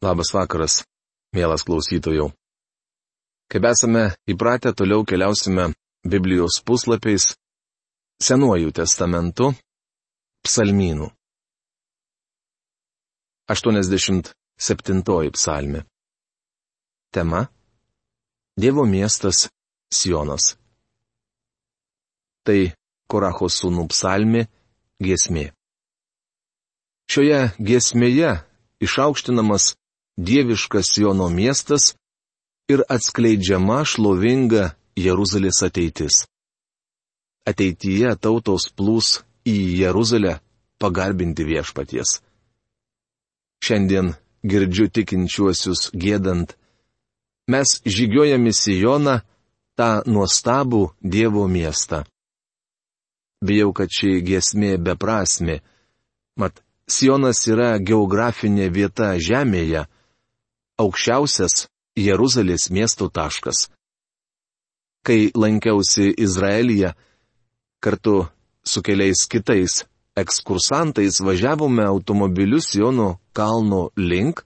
Labas vakaras, mielas klausytojų. Kaip esame įpratę, toliau keliausime Biblijos puslapiais Senuoju testamentu psalmynų. 87 psalmi. Tema - Dievo miestas Sionas. Tai Koracho sūnų psalmi - giesmė. Šioje giesmėje išaukštinamas dieviškas Jono miestas ir atskleidžiama šlovinga Jeruzalės ateitis. Ateityje tautos plūs į Jeruzalę pagarbinti viešpaties. Šiandien girdžiu tikinčiuosius gėdant, mes žygiuojame Sijoną, tą nuostabų Dievo miestą. Bijau, kad ši giesmė beprasmi, mat Sionas yra geografinė vieta žemėje, aukščiausias Jeruzalės miesto taškas. Kai lankiausi Izraelyje, kartu su keliais kitais ekskursantais važiavome automobiliu Siono kalno link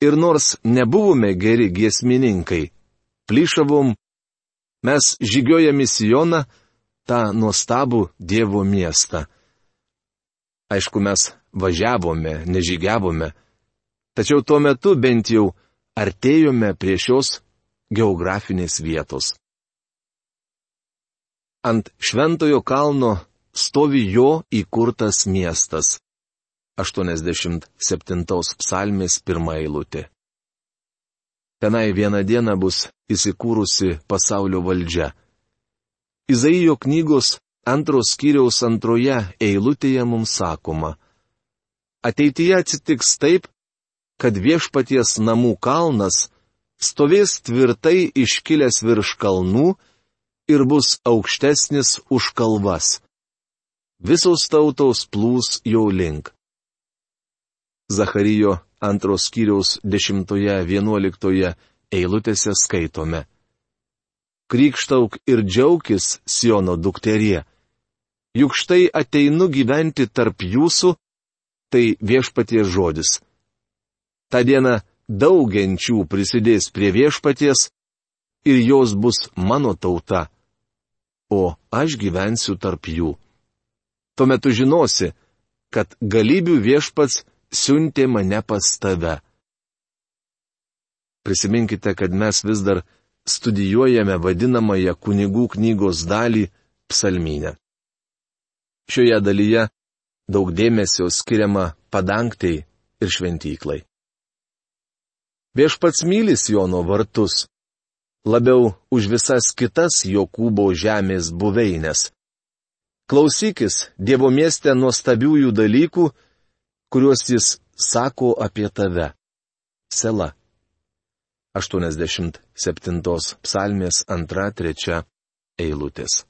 ir nors nebuvome geri giesmininkai, plyšavom, mes žygiojame Sioną, tą nuostabų Dievo miestą. Aišku, mes važiavome, nežygiavome, tačiau tuo metu bent jau artėjome prie šios geografinės vietos. Ant Šventojo kalno stovi jo įkurtas miestas. 87 psalmės pirmą eilutė. Tenai vieną dieną bus įsikūrusi pasaulio valdžia. Izaijo knygos antros skyriaus antroje eilutėje mums sakoma. Ateityje atsitiks taip, kad viešpaties namų kalnas stovės tvirtai iškilęs virš kalnų ir bus aukštesnis už kalvas. Visos tautos plūs jo link. Zacharijo antros skyriaus 10-11 eilutėse skaitome. Krikštauk ir džiaukis, Siono dukterie. Juk štai ateinu gyventi tarp jūsų, tai viešpaties žodis tą dieną daug genčių prisidės prie viešpaties ir jos bus mano tauta, o aš gyvensiu tarp jų. Tuomet tu žinosi, kad galybių viešpats siuntė mane pas tave. Prisiminkite, kad mes vis dar studijuojame vadinamąją kunigų knygos dalį psalmynę. Šioje dalyje daug dėmesio skiriama padangtai ir šventyklai. Viešpats mylis Jono vartus. Labiau už visas kitas Jokūbo žemės buveinės. Klausykis Dievo mieste nuostabiųjų dalykų, kuriuos jis sako apie tave. Sela. 87 psalmės 2-3 eilutės.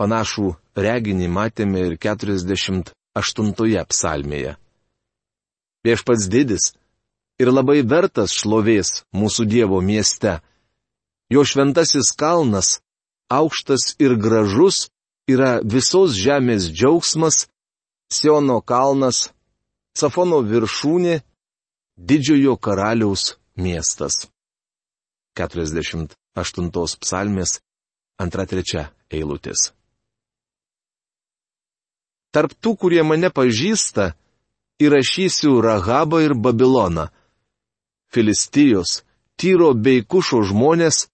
Panašų reginį matėme ir 48 psalmėje. Viešpats didis ir labai vertas šlovės mūsų Dievo mieste. Jo šventasis kalnas, aukštas ir gražus, yra visos žemės džiaugsmas, Siono kalnas, Safono viršūnė, didžiojo karaliaus miestas. 48 psalmės 2-3 eilutės. Tarp tų, kurie mane pažįsta, įrašysiu Rahabą ir Babiloną Filistijos, Tyro bei Kušo žmonės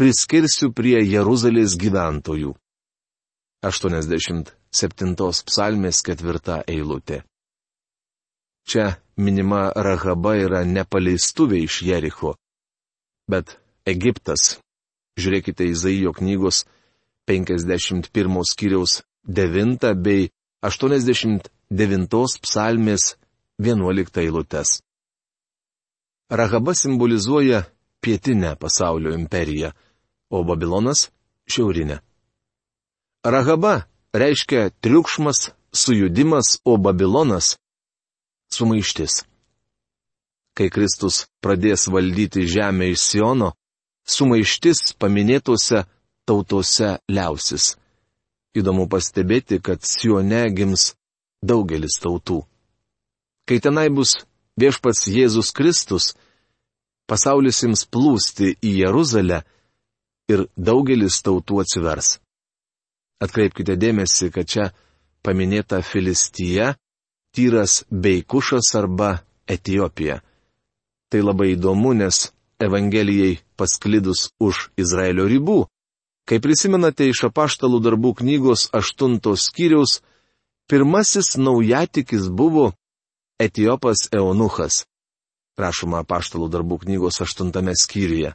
priskirsiu prie Jeruzalės gyventojų. 87 psalmės ketvirta eilutė. Čia minima Rahaba yra nepaleistuvė iš Jericho. Bet Egiptas. Žiūrėkite Izaijo knygos 51 skyriaus 9 bei 89 psalmės 11 eilutes. Rahaba simbolizuoja pietinę pasaulio imperiją, o Babilonas - šiaurinę. Rahaba reiškia triukšmas, sujudimas, o Babilonas - sumaištis. Kai Kristus pradės valdyti žemę iš Siono, sumaištis paminėtose tautose liausis. Įdomu pastebėti, kad Sione gims daugelis tautų. Kai tenai bus viešpats Jėzus Kristus, pasaulis ims plūsti į Jeruzalę ir daugelis tautų atsivers. Atkreipkite dėmesį, kad čia paminėta Filistija, Tyras bei Kušas arba Etijopija. Tai labai įdomu, nes Evangelijai pasklidus už Izraelio ribų. Kai prisimenate iš apaštalų darbų knygos aštuntos skyriaus, pirmasis naujatikis buvo Etijopas Eunuchas. Rašoma apaštalų darbų knygos aštuntame skyriuje.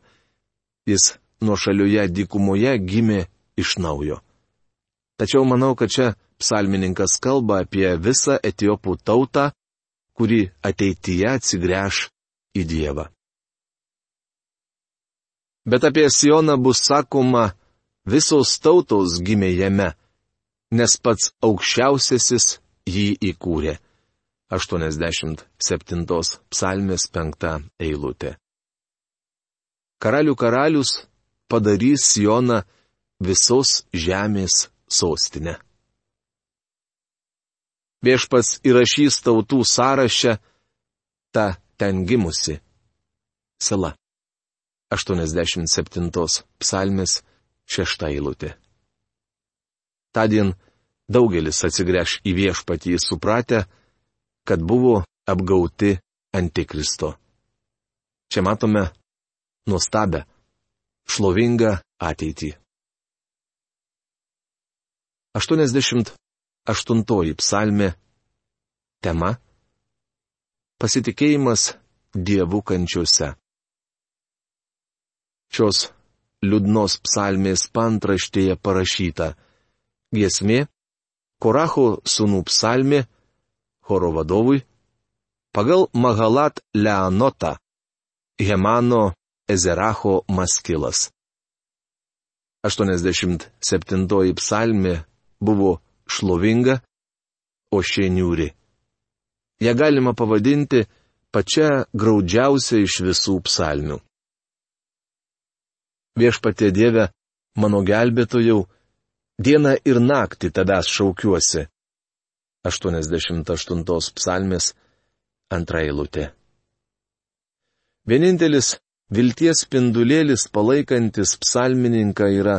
Jis nuo šalioje dykumoje gimė iš naujo. Tačiau manau, kad čia psalmininkas kalba apie visą Etijopų tautą, kuri ateityje atsigręš į Dievą. Bet apie Sioną bus sakoma, visos tautos gimė jame, nes pats aukščiausiasis jį įkūrė. 87 psalmės 5 eilutė. Karalių karalius padarys Joną visos žemės sostinę. Viešpats įrašys tautų sąrašę, ta ten gimusi. Sala. 87 psalmės 6 eilutė. Tadien daugelis atsigręš į viešpatį supratę, kad buvo apgauti Antikristo. Čia matome nuostabę, šlovingą ateitį. 88 psalmė tema - pasitikėjimas dievų kančiuose. Šios liūdnos psalmės pantraštėje parašyta - giesmė, Koracho sūnų psalmė choro vadovui, pagal Mahalat Leanotą, Hemano Ezeracho Maskilas. 87 psalmė buvo šlovinga, o šieniūri. Ja galima pavadinti pačia graudžiausia iš visų psalmių. Viešpatie Dieve, mano gelbėtojau, dieną ir naktį tavęs šaukiuosi. 88 psalmės antra eilutė. Vienintelis vilties spindulėlis palaikantis psalmininką yra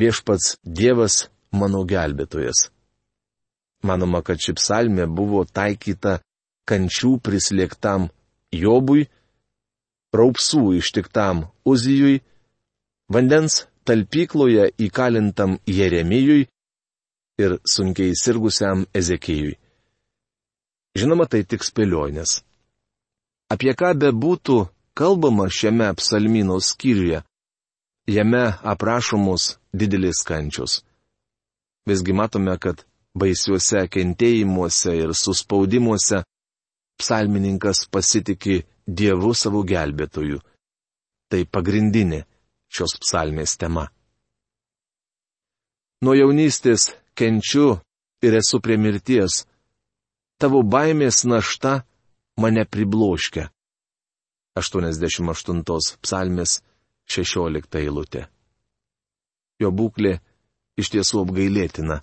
viešpats Dievas mano gelbėtojas. Manoma, kad ši psalmė buvo taikyta kančių prislėgtam Jobui, raupsų ištiktam Uzijui, vandens talpykloje įkalintam Jeremijui ir sunkiai sirgusiam Ezekijui. Žinoma, tai tik spėlionės. Apie ką be būtų kalbama šiame psalmino skyriuje, jame aprašomos didelis kančius. Visgi matome, kad baisiuose kentėjimuose ir suspaudimuose psalmininkas pasitikė Dievu savo gelbėtoju. Tai pagrindinė šios psalmės tema. Nuo jaunystės kenčiu ir esu prie mirties. Tavo baimės našta mane pribloškia. 88 psalmės 16 eilutė. Jo būklė iš tiesų apgailėtina.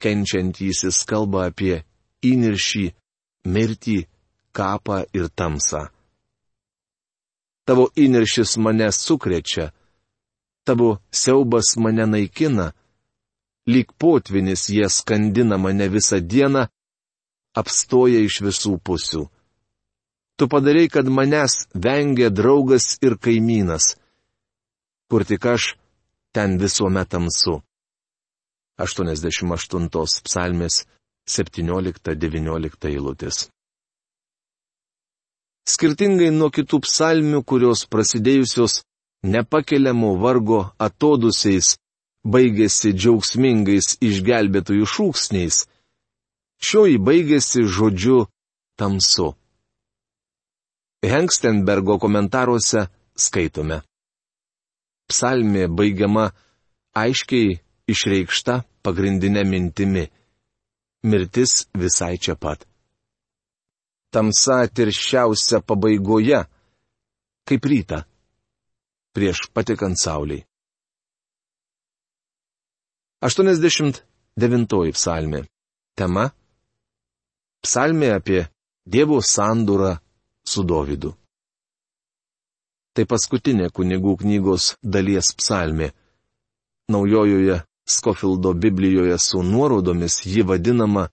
Kenčiantysis kalba apie įniršį, mirtį, kapą ir tamsą. Tavo įniršis mane sukrečia, tavo siaubas mane naikina, lyg potvinis jie skandina mane visą dieną, apstoja iš visų pusių. Tu padarai, kad manęs vengia draugas ir kaimynas. Kur tik aš, ten visuomet tamsu. 88 psalmės 17-19 eilutės. Skirtingai nuo kitų psalmių, kurios prasidėjusios nepakeliamo vargo atodusiais baigėsi džiaugsmingais išgelbėtojų šūksniais, šioji baigėsi žodžiu tamsu. Hengstenbergo komentaruose skaitome. Psalmė baigiama aiškiai išreikšta pagrindinė mintimi. Mirtis visai čia pat. Tamsa tirščiausia pabaigoje, kaip ryta, prieš patikant sauliai. 89 psalmė. Tema. Psalmė apie Dievo sandūrą su Dovydu. Tai paskutinė kunigų knygos dalies psalmė. Naujojoje Skofildo Biblijoje su nuorodomis ji vadinama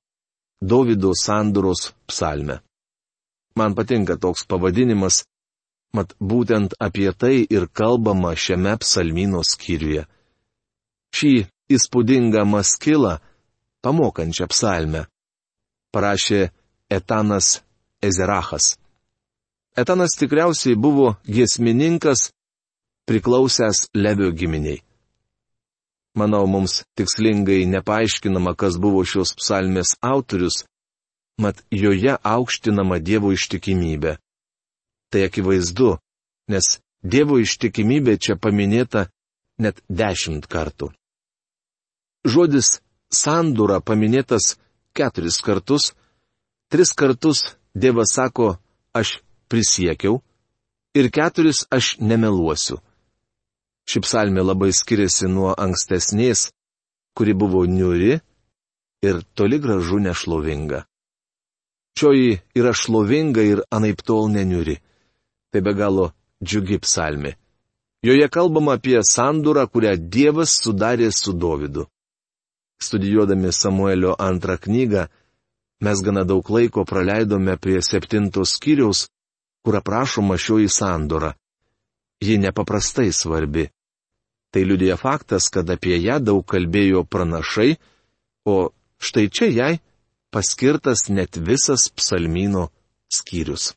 Dovido sandūros psalme. Man patinka toks pavadinimas, mat būtent apie tai ir kalbama šiame psalmino skyriuje. Šį įspūdingą maskilą, pamokančią psalmę, parašė Etanas Ezerachas. Etanas tikriausiai buvo giesmininkas, priklausęs Levio giminiai. Manau, mums tikslingai nepaaiškinama, kas buvo šios psalmės autorius, mat joje aukštinama Dievo ištikimybė. Tai akivaizdu, nes Dievo ištikimybė čia paminėta net dešimt kartų. Žodis sandūra paminėtas keturis kartus, tris kartus Dievas sako, aš prisiekiau, ir keturis aš nemeluosiu. Ši psalmė labai skiriasi nuo ankstesnės, kuri buvo niuri ir toli gražu nešlovinga. Šioji yra šlovinga ir anaip tol neniuri. Tai be galo džiugi psalmė. Joje kalbama apie sandūrą, kurią Dievas sudarė su Dovydu. Studijuodami Samuelio antrą knygą, mes gana daug laiko praleidome prie septintos skyriaus, kur aprašoma šioji sandora ji nepaprastai svarbi. Tai liudija faktas, kad apie ją daug kalbėjo pranašai, o štai čia jai paskirtas net visas psalmino skyrius.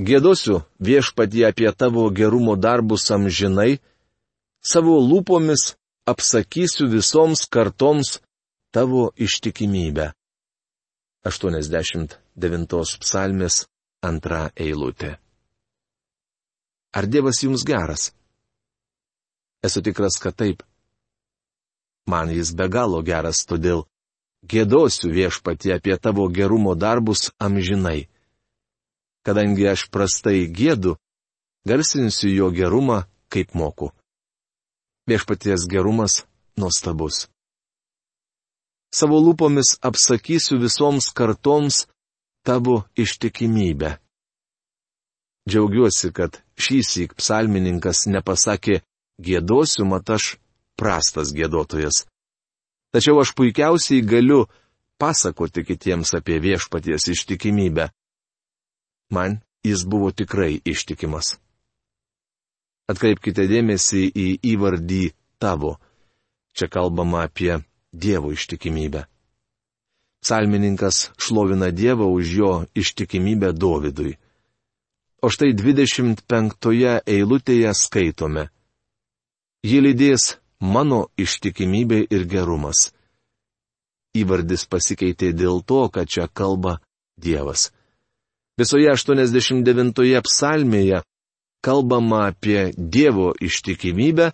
Gėdosiu viešpatį apie tavo gerumo darbus amžinai, savo lūpomis apsakysiu visoms kartoms tavo ištikimybę. 89 psalmės antra eilutė. Ar Dievas jums geras? Esu tikras, kad taip. Man jis be galo geras, todėl gėdosiu viešpati apie tavo gerumo darbus amžinai. Kadangi aš prastai gėdu, garsinsiu jo gerumą, kaip moku. Viešpaties gerumas nuostabus. Savo lūpomis apsakysiu visoms kartoms tavo ištikimybę. Džiaugiuosi, kad šįsyk psalmininkas nepasakė gėdosiu, mat aš prastas gėdotojas. Tačiau aš puikiausiai galiu pasakoti kitiems apie viešpaties ištikimybę. Man jis buvo tikrai ištikimas. Atkreipkite dėmesį į įvardį tavo. Čia kalbama apie Dievo ištikimybę. Psalmininkas šlovina Dievą už jo ištikimybę Dovydui. O štai 25 eilutėje skaitome. Ji lydės mano ištikimybė ir gerumas. Įvardis pasikeitė dėl to, kad čia kalba Dievas. Visoje 89 psalmėje kalbama apie Dievo ištikimybę,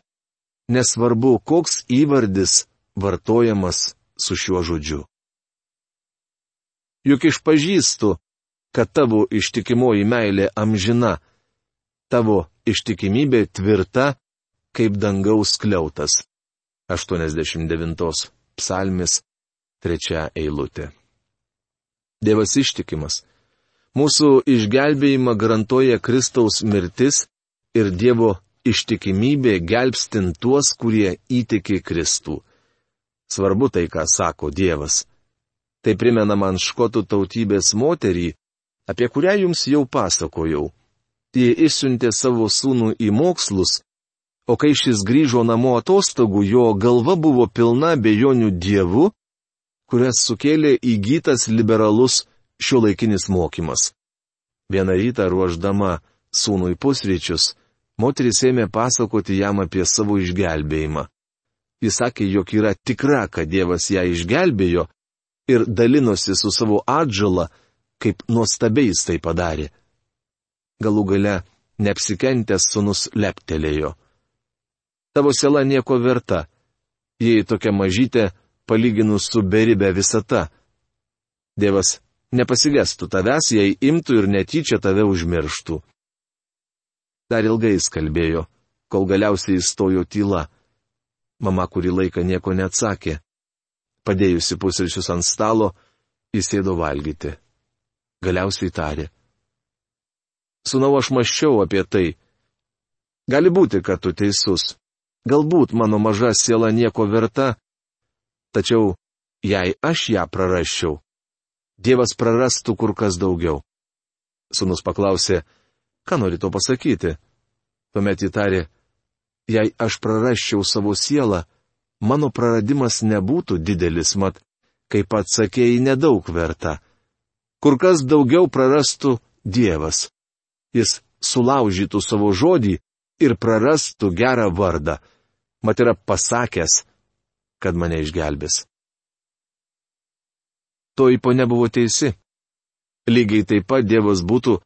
nesvarbu, koks įvardis vartojamas su šiuo žodžiu. Juk išpažįstu, kad tavo ištikimoji meilė amžina, tavo ištikimybė tvirta, kaip dangaus kliautas. 89 psalmis, 3 eilutė. Dievas ištikimas. Mūsų išgelbėjimą garantuoja Kristaus mirtis ir Dievo ištikimybė gelbstint tuos, kurie įtiki Kristų. Svarbu tai, ką sako Dievas. Tai primena man škotų tautybės moterį, apie kurią jums jau pasakojau. Ji išsiuntė savo sūnų į mokslus, o kai šis grįžo namo atostogų, jo galva buvo pilna bejonių dievų, kurias sukėlė įgytas liberalus šio laikinis mokymas. Vieną rytą ruoždama sūnui pusryčius, moteris ėmė pasakoti jam apie savo išgelbėjimą. Jis sakė, jog yra tikra, kad Dievas ją išgelbėjo ir dalinosi su savo atžala, kaip nuostabiai jis tai padarė. Galų gale, neapsikentęs sunus leptelėjo. Tavo siela nieko verta, jei tokia mažytė, palyginus su beribė visata. Dievas nepasigestų tavęs, jei imtų ir netyčia tave užmirštų. Dar ilgai jis kalbėjo, kol galiausiai įstojo tyla. Mama kurį laiką nieko neatsakė. Padėjusi pusryčius ant stalo, Jis sėdo valgyti. Galiausiai tarė. Sūnau, aš maščiau apie tai. Gali būti, kad tu teisus. Galbūt mano maža siela nieko verta, tačiau jei aš ją prarasčiau, Dievas prarastų kur kas daugiau. Sūnus paklausė, ką nori to pasakyti. Tuomet įtarė, jei aš prarasčiau savo sielą, mano praradimas nebūtų didelis, mat, kaip pats sakėjai, nedaug verta. Kur kas daugiau prarastų Dievas. Jis sulaužytų savo žodį ir prarastų gerą vardą. Mat yra pasakęs, kad mane išgelbės. Toji ponė buvo teisi. Lygiai taip pat Dievas būtų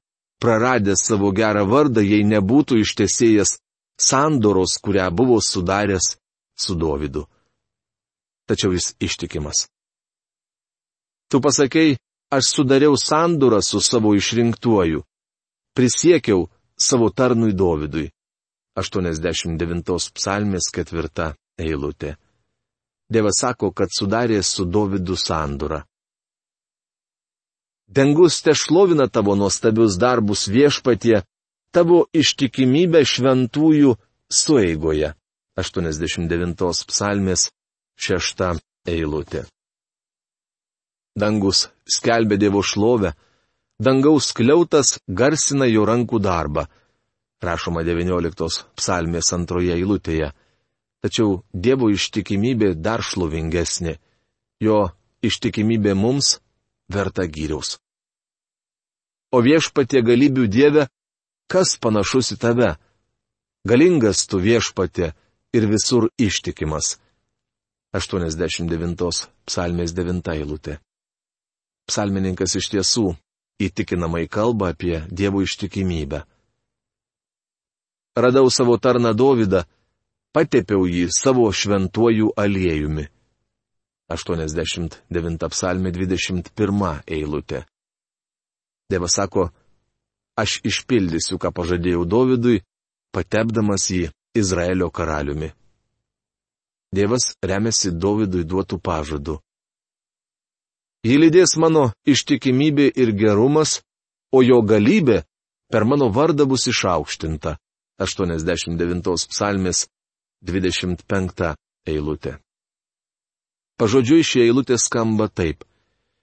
praradęs savo gerą vardą, jei nebūtų ištesėjęs sandoros, kurią buvo sudaręs su Dovydu. Tačiau jis ištikimas. Tu pasakei, aš sudariau sandurą su savo išrinktuoju. Prisiekiau savo tarnui Dovydui. 89 psalmės ketvirta eilutė. Dievas sako, kad sudarė su Dovydu sandurą. Dangus te šlovina tavo nuostabius darbus viešpatie, tavo ištikimybę šventųjų sueigoje. 89 psalmės 6 eilutė. Dangus skelbė Dievo šlovę, dangaus kliautas garsina jo rankų darbą. Rašoma 19 psalmės antroje eilutėje. Tačiau Dievo ištikimybė dar šlovingesnė. Jo ištikimybė mums verta gyriaus. O viešpatie galybių Dieve, kas panašus į tave? Galingas tu viešpatė ir visur ištikimas. 89 psalmės 9 eilutė. Psalmininkas iš tiesų įtikinamai kalba apie Dievo ištikimybę. Radau savo tarną Dovydą, patepiau jį savo šventuoju aliejumi. 89 psalmė 21 eilutė. Dievas sako, aš išpildysiu, ką pažadėjau Dovydui, patepdamas jį Izraelio karaliumi. Dievas remiasi Dovydui duotų pažadų. Jį lydės mano ištikimybė ir gerumas, o jo galybė per mano vardą bus išaukštinta. 89 psalmės 25 eilutė. Pažodžiui šie eilutė skamba taip.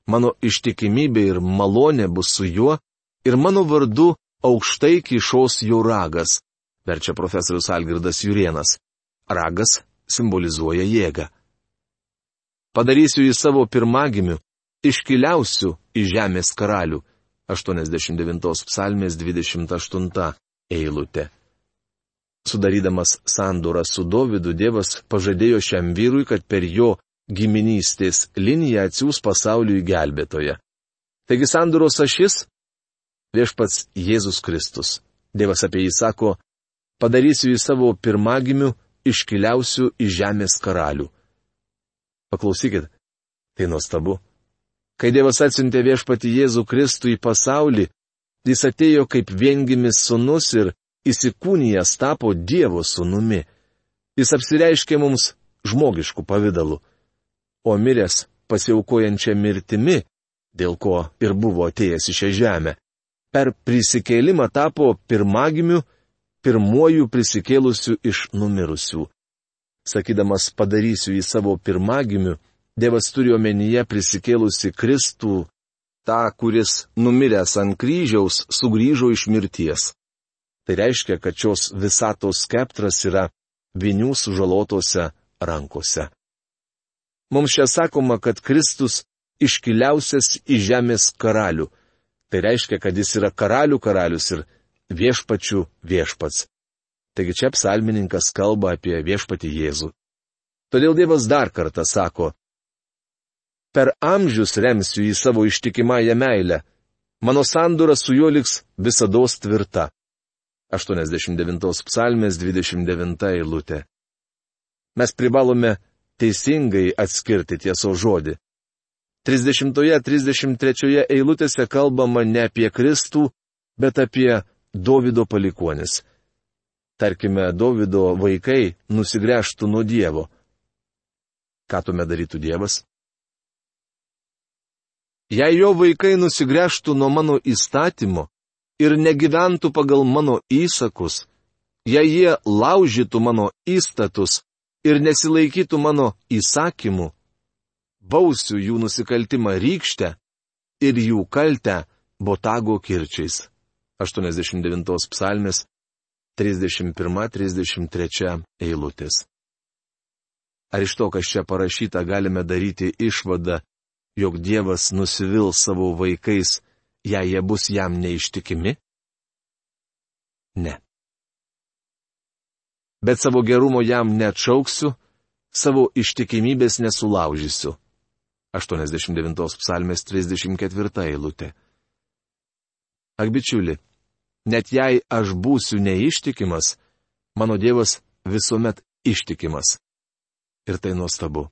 Mano ištikimybė ir malonė bus su juo, ir mano vardu aukštai kišos jo ragas verčia profesorius Algirdas Jurienas. Ragas simbolizuoja jėgą. Padarysiu jį savo pirmagimiu, iškiliausiu į žemės karalių. 89 psalmės 28 eilutė. Sudarydamas sandūrą su Dovydu, Dievas pažadėjo šiam vyrui, kad per jo giminystės liniją atsiūs pasauliui gelbėtoje. Taigi sandūros ašis - viešpats Jėzus Kristus. Dievas apie jį sako, padarysiu jį savo pirmagimiu, iškiliausiu į žemės karalių. Paklausykit, tai nuostabu. Kai Dievas atsiuntė viešpati Jėzų Kristų į pasaulį, jis atėjo kaip viengimis sunus ir įsikūnijas tapo Dievo sunumi. Jis apsireiškė mums žmogiškų pavydalų. O miręs pasiaukojančią mirtimi, dėl ko ir buvo atėjęs į šią žemę, per prisikėlimą tapo pirmagimiu pirmuoju prisikėlusiu iš numirusių. Sakydamas padarysiu į savo pirmagimiu, Dievas turi omenyje prisikėlusi Kristų, tą, kuris numiręs ant kryžiaus sugrįžo iš mirties. Tai reiškia, kad šios visatos skeptras yra vinių sužalotose rankose. Mums čia sakoma, kad Kristus iškiliausias į žemės karalių. Tai reiškia, kad jis yra karalių karalius ir viešpačių viešpats. Taigi čia psalmininkas kalba apie viešpatį Jėzų. Todėl Dievas dar kartą sako, per amžius remsiu į savo ištikimąją meilę, mano sandūra su juo liks visada tvirta. 89 psalmės 29 eilutė. Mes privalome teisingai atskirti tieso žodį. 30-33 eilutėse kalbama ne apie Kristų, bet apie Dovido palikonis. Tarkime, Dovido vaikai nusigręžtų nuo Dievo. Ką tuomet darytų Dievas? Jei jo vaikai nusigręžtų nuo mano įstatymo ir negyventų pagal mano įsakus, jei jie laužytų mano įstatus ir nesilaikytų mano įsakymų, bausiu jų nusikaltimą rykštę ir jų kaltę botago kirčiais. 89 psalmės 31-33 eilutės. Ar iš to, kas čia parašyta, galime daryti išvadą, jog Dievas nusivil savo vaikais, jei jie bus jam neištikimi? Ne. Bet savo gerumo jam neatšauksiu, savo ištikimybės nesulaužysiu. 89 psalmės 34 eilutė. Ak bičiuli, net jei aš būsiu neištikimas, mano Dievas visuomet ištikimas. Ir tai nuostabu.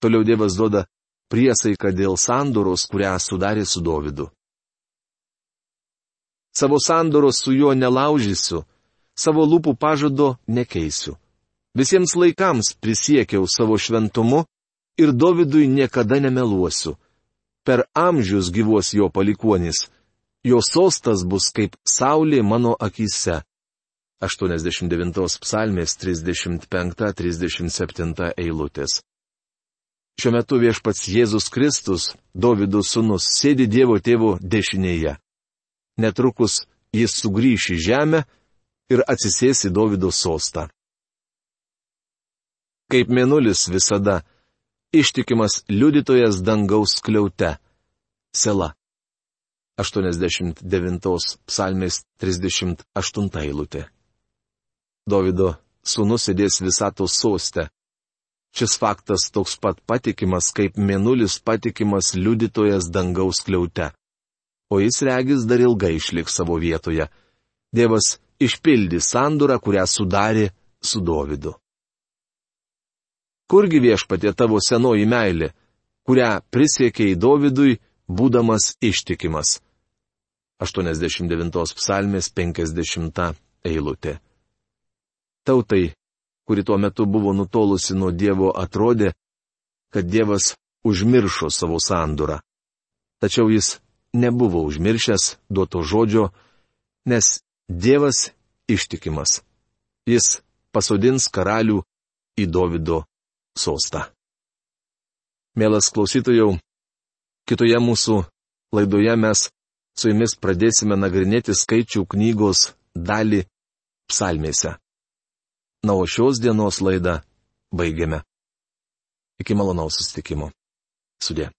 Toliau Dievas duoda priesaiką dėl sandoros, kurią sudarė su Dovydu. Savo sandoros su juo nelaužysiu, savo lūpų pažado nekeisiu. Visiems laikams prisiekiau savo šventumu ir Dovydui niekada nemeluosiu. Per amžius gyvuos jo palikuonis, jo sostas bus kaip saulė mano akise. 89 psalmės 35-37 eilutės. Šiuo metu viešpats Jėzus Kristus, Dovydų sūnus, sėdi Dievo tėvo dešinėje. Netrukus jis sugrįš į žemę ir atsisės į Dovydo sostą. Kaip mėnulis visada, ištikimas liudytojas dangaus kliaute. Sela. 89 psalmės 38 eilutė. Dovido sūnus sėdės visatos soste. Šis faktas toks pat patikimas, kaip mėnulis patikimas liudytojas dangaus kliaute. O jis regis dar ilgai išliks savo vietoje. Dievas išpildys sandurą, kurią sudarė su Dovydu. Kurgi viešpatė tavo senoji meilė, kurią prisiekė į Dovydui, būdamas ištikimas? 89 psalmės 50 eilutė. Tautai kuri tuo metu buvo nutolusi nuo Dievo, atrodė, kad Dievas užmiršo savo sandurą. Tačiau jis nebuvo užmiršęs duoto žodžio, nes Dievas ištikimas. Jis pasodins karalių į Davido sostą. Mielas klausytojau, kitoje mūsų laidoje mes su jumis pradėsime nagrinėti skaičių knygos dalį psalmėse. Na, o šios dienos laidą baigiame. Iki malonaus sustikimo. Sudė.